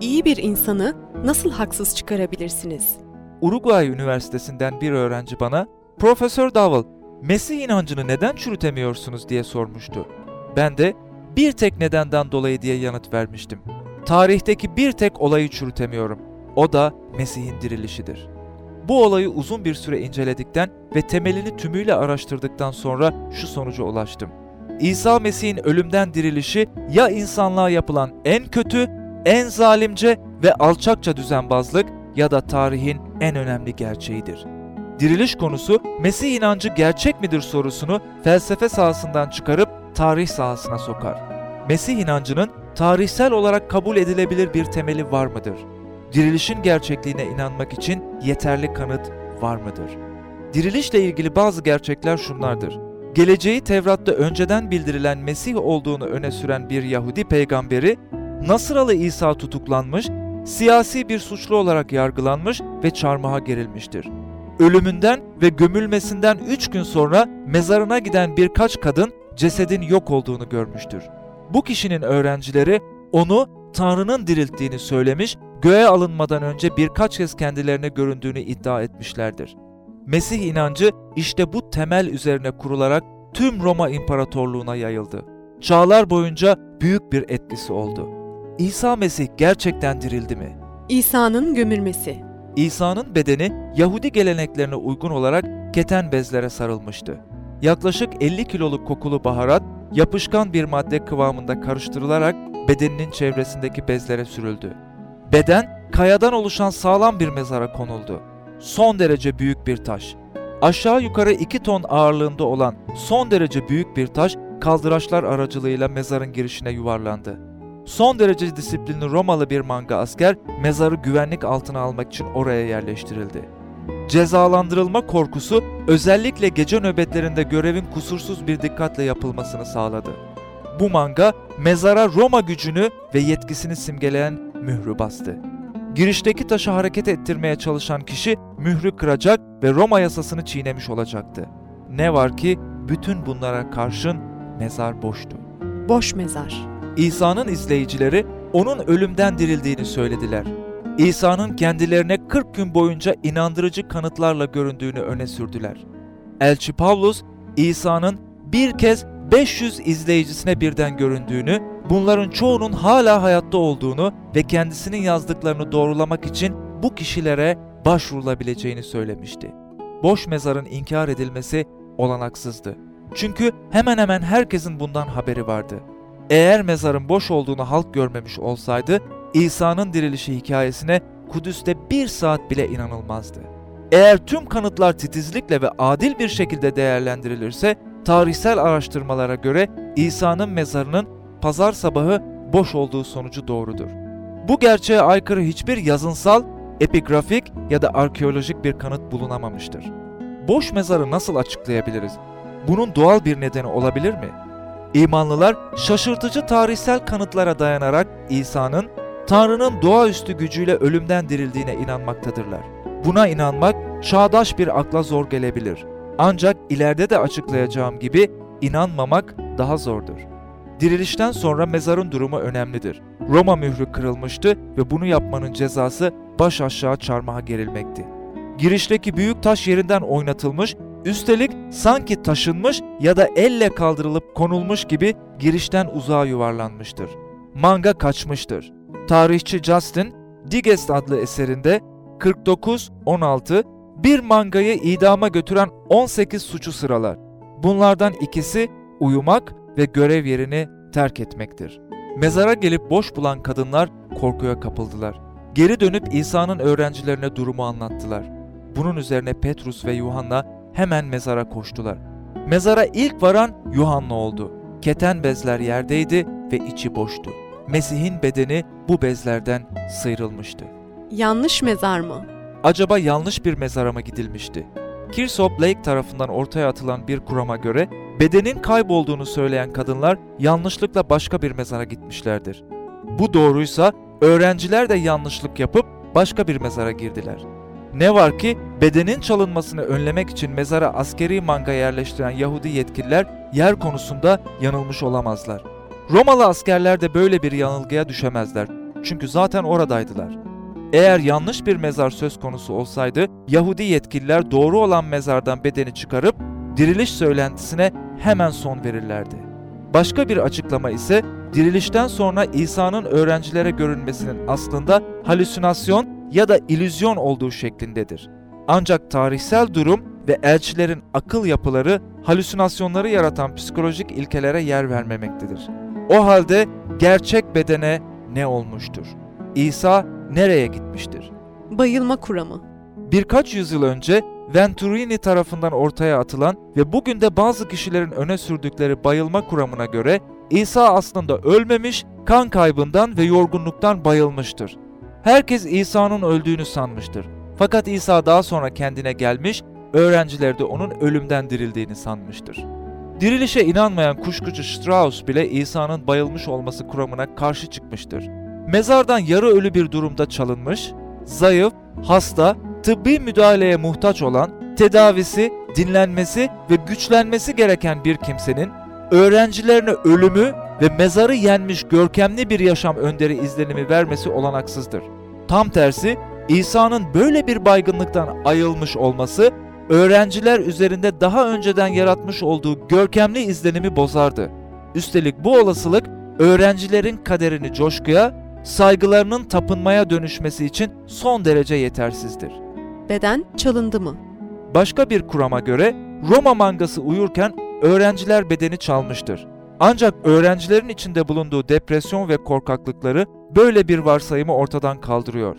İyi bir insanı nasıl haksız çıkarabilirsiniz? Uruguay Üniversitesi'nden bir öğrenci bana, Profesör Dowell, Mesih inancını neden çürütemiyorsunuz diye sormuştu. Ben de bir tek nedenden dolayı diye yanıt vermiştim. Tarihteki bir tek olayı çürütemiyorum. O da Mesih'in dirilişidir. Bu olayı uzun bir süre inceledikten ve temelini tümüyle araştırdıktan sonra şu sonuca ulaştım. İsa Mesih'in ölümden dirilişi ya insanlığa yapılan en kötü, en zalimce ve alçakça düzenbazlık ya da tarihin en önemli gerçeğidir. Diriliş konusu Mesih inancı gerçek midir sorusunu felsefe sahasından çıkarıp tarih sahasına sokar. Mesih inancının tarihsel olarak kabul edilebilir bir temeli var mıdır? Dirilişin gerçekliğine inanmak için yeterli kanıt var mıdır? Dirilişle ilgili bazı gerçekler şunlardır. Geleceği Tevrat'ta önceden bildirilen Mesih olduğunu öne süren bir Yahudi peygamberi, Nasıralı İsa tutuklanmış, siyasi bir suçlu olarak yargılanmış ve çarmıha gerilmiştir. Ölümünden ve gömülmesinden üç gün sonra mezarına giden birkaç kadın cesedin yok olduğunu görmüştür. Bu kişinin öğrencileri onu Tanrı'nın dirilttiğini söylemiş, göğe alınmadan önce birkaç kez kendilerine göründüğünü iddia etmişlerdir. Mesih inancı işte bu temel üzerine kurularak tüm Roma İmparatorluğuna yayıldı. Çağlar boyunca büyük bir etkisi oldu. İsa Mesih gerçekten dirildi mi? İsa'nın gömülmesi. İsa'nın bedeni Yahudi geleneklerine uygun olarak keten bezlere sarılmıştı. Yaklaşık 50 kiloluk kokulu baharat yapışkan bir madde kıvamında karıştırılarak bedeninin çevresindeki bezlere sürüldü. Beden kayadan oluşan sağlam bir mezara konuldu. Son derece büyük bir taş. Aşağı yukarı 2 ton ağırlığında olan son derece büyük bir taş kaldıraçlar aracılığıyla mezarın girişine yuvarlandı. Son derece disiplinli Romalı bir manga asker mezarı güvenlik altına almak için oraya yerleştirildi. Cezalandırılma korkusu özellikle gece nöbetlerinde görevin kusursuz bir dikkatle yapılmasını sağladı. Bu manga mezara Roma gücünü ve yetkisini simgeleyen mührü bastı. Girişteki taşı hareket ettirmeye çalışan kişi mührü kıracak ve Roma yasasını çiğnemiş olacaktı. Ne var ki bütün bunlara karşın mezar boştu. Boş mezar. İsa'nın izleyicileri onun ölümden dirildiğini söylediler. İsa'nın kendilerine 40 gün boyunca inandırıcı kanıtlarla göründüğünü öne sürdüler. Elçi Pavlus, İsa'nın bir kez 500 izleyicisine birden göründüğünü, bunların çoğunun hala hayatta olduğunu ve kendisinin yazdıklarını doğrulamak için bu kişilere başvurulabileceğini söylemişti. Boş mezarın inkar edilmesi olanaksızdı. Çünkü hemen hemen herkesin bundan haberi vardı. Eğer mezarın boş olduğunu halk görmemiş olsaydı, İsa'nın dirilişi hikayesine Kudüs'te bir saat bile inanılmazdı. Eğer tüm kanıtlar titizlikle ve adil bir şekilde değerlendirilirse, tarihsel araştırmalara göre İsa'nın mezarının pazar sabahı boş olduğu sonucu doğrudur. Bu gerçeğe aykırı hiçbir yazınsal, epigrafik ya da arkeolojik bir kanıt bulunamamıştır. Boş mezarı nasıl açıklayabiliriz? Bunun doğal bir nedeni olabilir mi? İmanlılar şaşırtıcı tarihsel kanıtlara dayanarak İsa'nın Tanrı'nın doğaüstü gücüyle ölümden dirildiğine inanmaktadırlar. Buna inanmak çağdaş bir akla zor gelebilir. Ancak ileride de açıklayacağım gibi inanmamak daha zordur. Dirilişten sonra mezarın durumu önemlidir. Roma mührü kırılmıştı ve bunu yapmanın cezası baş aşağı çarmıha gerilmekti. Girişteki büyük taş yerinden oynatılmış, üstelik sanki taşınmış ya da elle kaldırılıp konulmuş gibi girişten uzağa yuvarlanmıştır. Manga kaçmıştır. Tarihçi Justin, Digest adlı eserinde 49-16 bir mangayı idama götüren 18 suçu sıralar. Bunlardan ikisi uyumak ve görev yerini terk etmektir. Mezara gelip boş bulan kadınlar korkuya kapıldılar. Geri dönüp İsa'nın öğrencilerine durumu anlattılar. Bunun üzerine Petrus ve Yuhanna hemen mezara koştular. Mezara ilk varan Yuhanna oldu. Keten bezler yerdeydi ve içi boştu. Mesih'in bedeni bu bezlerden sıyrılmıştı. Yanlış mezar mı? Acaba yanlış bir mezara mı gidilmişti? Kirsop Lake tarafından ortaya atılan bir kurama göre bedenin kaybolduğunu söyleyen kadınlar yanlışlıkla başka bir mezara gitmişlerdir. Bu doğruysa öğrenciler de yanlışlık yapıp başka bir mezara girdiler. Ne var ki bedenin çalınmasını önlemek için mezara askeri manga yerleştiren Yahudi yetkililer yer konusunda yanılmış olamazlar. Romalı askerler de böyle bir yanılgıya düşemezler. Çünkü zaten oradaydılar. Eğer yanlış bir mezar söz konusu olsaydı Yahudi yetkililer doğru olan mezardan bedeni çıkarıp diriliş söylentisine hemen son verirlerdi. Başka bir açıklama ise dirilişten sonra İsa'nın öğrencilere görünmesinin aslında halüsinasyon ya da ilüzyon olduğu şeklindedir. Ancak tarihsel durum ve elçilerin akıl yapıları halüsinasyonları yaratan psikolojik ilkelere yer vermemektedir. O halde gerçek bedene ne olmuştur? İsa nereye gitmiştir? Bayılma kuramı. Birkaç yüzyıl önce Venturini tarafından ortaya atılan ve bugün de bazı kişilerin öne sürdükleri bayılma kuramına göre İsa aslında ölmemiş, kan kaybından ve yorgunluktan bayılmıştır. Herkes İsa'nın öldüğünü sanmıştır. Fakat İsa daha sonra kendine gelmiş, öğrenciler de onun ölümden dirildiğini sanmıştır. Dirilişe inanmayan kuşkucu Strauss bile İsa'nın bayılmış olması kuramına karşı çıkmıştır. Mezardan yarı ölü bir durumda çalınmış, zayıf, hasta, tıbbi müdahaleye muhtaç olan, tedavisi, dinlenmesi ve güçlenmesi gereken bir kimsenin öğrencilerine ölümü ve mezarı yenmiş görkemli bir yaşam önderi izlenimi vermesi olanaksızdır. Tam tersi İsa'nın böyle bir baygınlıktan ayılmış olması öğrenciler üzerinde daha önceden yaratmış olduğu görkemli izlenimi bozardı. Üstelik bu olasılık öğrencilerin kaderini coşkuya, saygılarının tapınmaya dönüşmesi için son derece yetersizdir. Beden çalındı mı? Başka bir kurama göre Roma mangası uyurken öğrenciler bedeni çalmıştır. Ancak öğrencilerin içinde bulunduğu depresyon ve korkaklıkları böyle bir varsayımı ortadan kaldırıyor.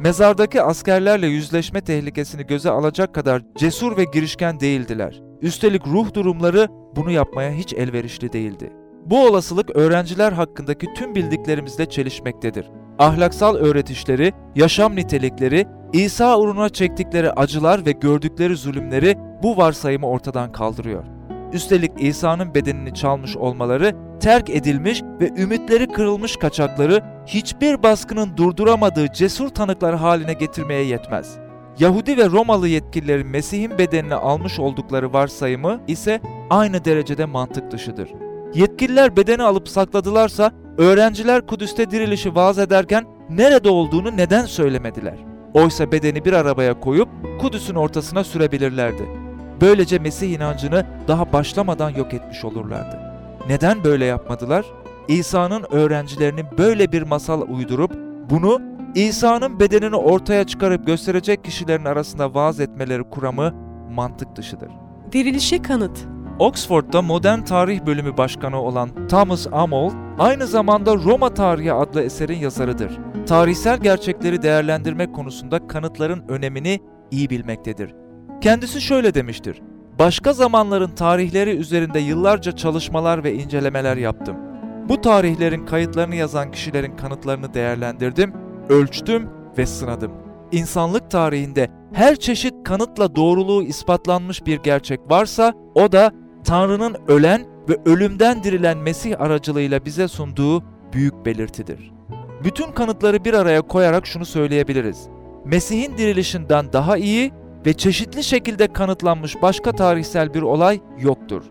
Mezardaki askerlerle yüzleşme tehlikesini göze alacak kadar cesur ve girişken değildiler. Üstelik ruh durumları bunu yapmaya hiç elverişli değildi. Bu olasılık öğrenciler hakkındaki tüm bildiklerimizle çelişmektedir. Ahlaksal öğretişleri, yaşam nitelikleri, İsa uğruna çektikleri acılar ve gördükleri zulümleri bu varsayımı ortadan kaldırıyor. Üstelik İsa'nın bedenini çalmış olmaları, terk edilmiş ve ümitleri kırılmış kaçakları hiçbir baskının durduramadığı cesur tanıklar haline getirmeye yetmez. Yahudi ve Romalı yetkililerin Mesih'in bedenini almış oldukları varsayımı ise aynı derecede mantık dışıdır. Yetkililer bedeni alıp sakladılarsa öğrenciler Kudüs'te dirilişi vaaz ederken nerede olduğunu neden söylemediler? Oysa bedeni bir arabaya koyup Kudüs'ün ortasına sürebilirlerdi. Böylece Mesih inancını daha başlamadan yok etmiş olurlardı. Neden böyle yapmadılar? İsa'nın öğrencilerinin böyle bir masal uydurup bunu İsa'nın bedenini ortaya çıkarıp gösterecek kişilerin arasında vaaz etmeleri kuramı mantık dışıdır. Dirilişe kanıt. Oxford'da Modern Tarih Bölümü Başkanı olan Thomas Arnold, aynı zamanda Roma Tarihi adlı eserin yazarıdır. Tarihsel gerçekleri değerlendirmek konusunda kanıtların önemini iyi bilmektedir. Kendisi şöyle demiştir. Başka zamanların tarihleri üzerinde yıllarca çalışmalar ve incelemeler yaptım. Bu tarihlerin kayıtlarını yazan kişilerin kanıtlarını değerlendirdim, ölçtüm ve sınadım. İnsanlık tarihinde her çeşit kanıtla doğruluğu ispatlanmış bir gerçek varsa o da Tanrı'nın ölen ve ölümden dirilen Mesih aracılığıyla bize sunduğu büyük belirtidir. Bütün kanıtları bir araya koyarak şunu söyleyebiliriz. Mesih'in dirilişinden daha iyi ve çeşitli şekilde kanıtlanmış başka tarihsel bir olay yoktur.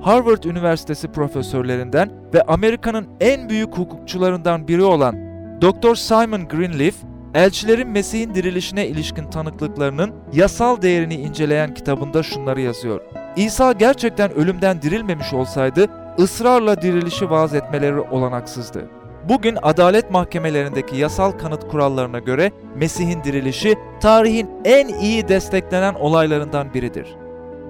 Harvard Üniversitesi profesörlerinden ve Amerika'nın en büyük hukukçularından biri olan Dr. Simon Greenleaf, elçilerin Mesih'in dirilişine ilişkin tanıklıklarının yasal değerini inceleyen kitabında şunları yazıyor. İsa gerçekten ölümden dirilmemiş olsaydı ısrarla dirilişi vaaz etmeleri olanaksızdı. Bugün adalet mahkemelerindeki yasal kanıt kurallarına göre Mesih'in dirilişi tarihin en iyi desteklenen olaylarından biridir.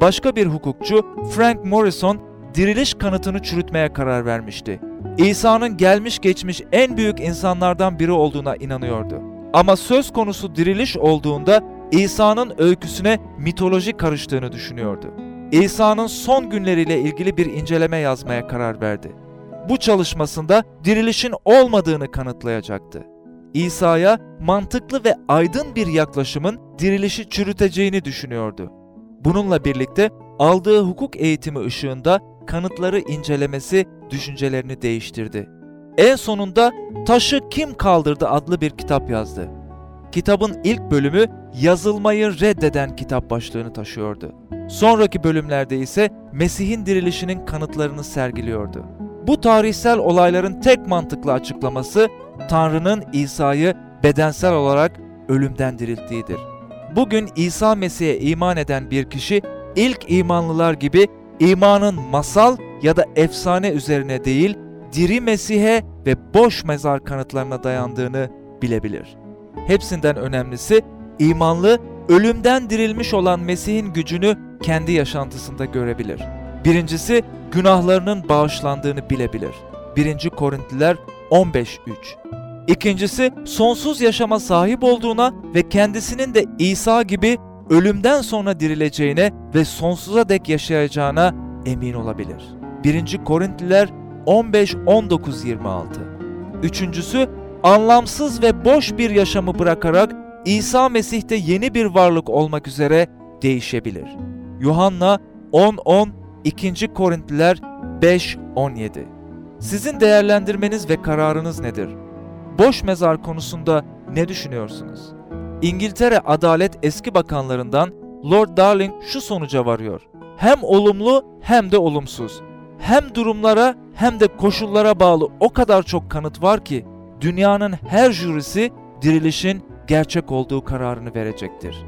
Başka bir hukukçu Frank Morrison diriliş kanıtını çürütmeye karar vermişti. İsa'nın gelmiş geçmiş en büyük insanlardan biri olduğuna inanıyordu. Ama söz konusu diriliş olduğunda İsa'nın öyküsüne mitoloji karıştığını düşünüyordu. İsa'nın son günleriyle ilgili bir inceleme yazmaya karar verdi. Bu çalışmasında dirilişin olmadığını kanıtlayacaktı. İsa'ya mantıklı ve aydın bir yaklaşımın dirilişi çürüteceğini düşünüyordu. Bununla birlikte aldığı hukuk eğitimi ışığında kanıtları incelemesi düşüncelerini değiştirdi. En sonunda Taşı Kim Kaldırdı adlı bir kitap yazdı. Kitabın ilk bölümü yazılmayı reddeden kitap başlığını taşıyordu. Sonraki bölümlerde ise Mesih'in dirilişinin kanıtlarını sergiliyordu. Bu tarihsel olayların tek mantıklı açıklaması Tanrı'nın İsa'yı bedensel olarak ölümden dirilttiğidir. Bugün İsa Mesih'e iman eden bir kişi ilk imanlılar gibi imanın masal ya da efsane üzerine değil, diri Mesih'e ve boş mezar kanıtlarına dayandığını bilebilir. Hepsinden önemlisi imanlı ölümden dirilmiş olan Mesih'in gücünü kendi yaşantısında görebilir. Birincisi günahlarının bağışlandığını bilebilir. 1. Korintliler 15.3 İkincisi sonsuz yaşama sahip olduğuna ve kendisinin de İsa gibi ölümden sonra dirileceğine ve sonsuza dek yaşayacağına emin olabilir. 1. Korintliler 15-19-26 Üçüncüsü anlamsız ve boş bir yaşamı bırakarak İsa Mesih'te yeni bir varlık olmak üzere değişebilir. Yuhanna 10-10 2. Korintliler 5-17 Sizin değerlendirmeniz ve kararınız nedir? Boş mezar konusunda ne düşünüyorsunuz? İngiltere Adalet eski bakanlarından Lord Darling şu sonuca varıyor. Hem olumlu hem de olumsuz. Hem durumlara hem de koşullara bağlı o kadar çok kanıt var ki dünyanın her jürisi dirilişin gerçek olduğu kararını verecektir.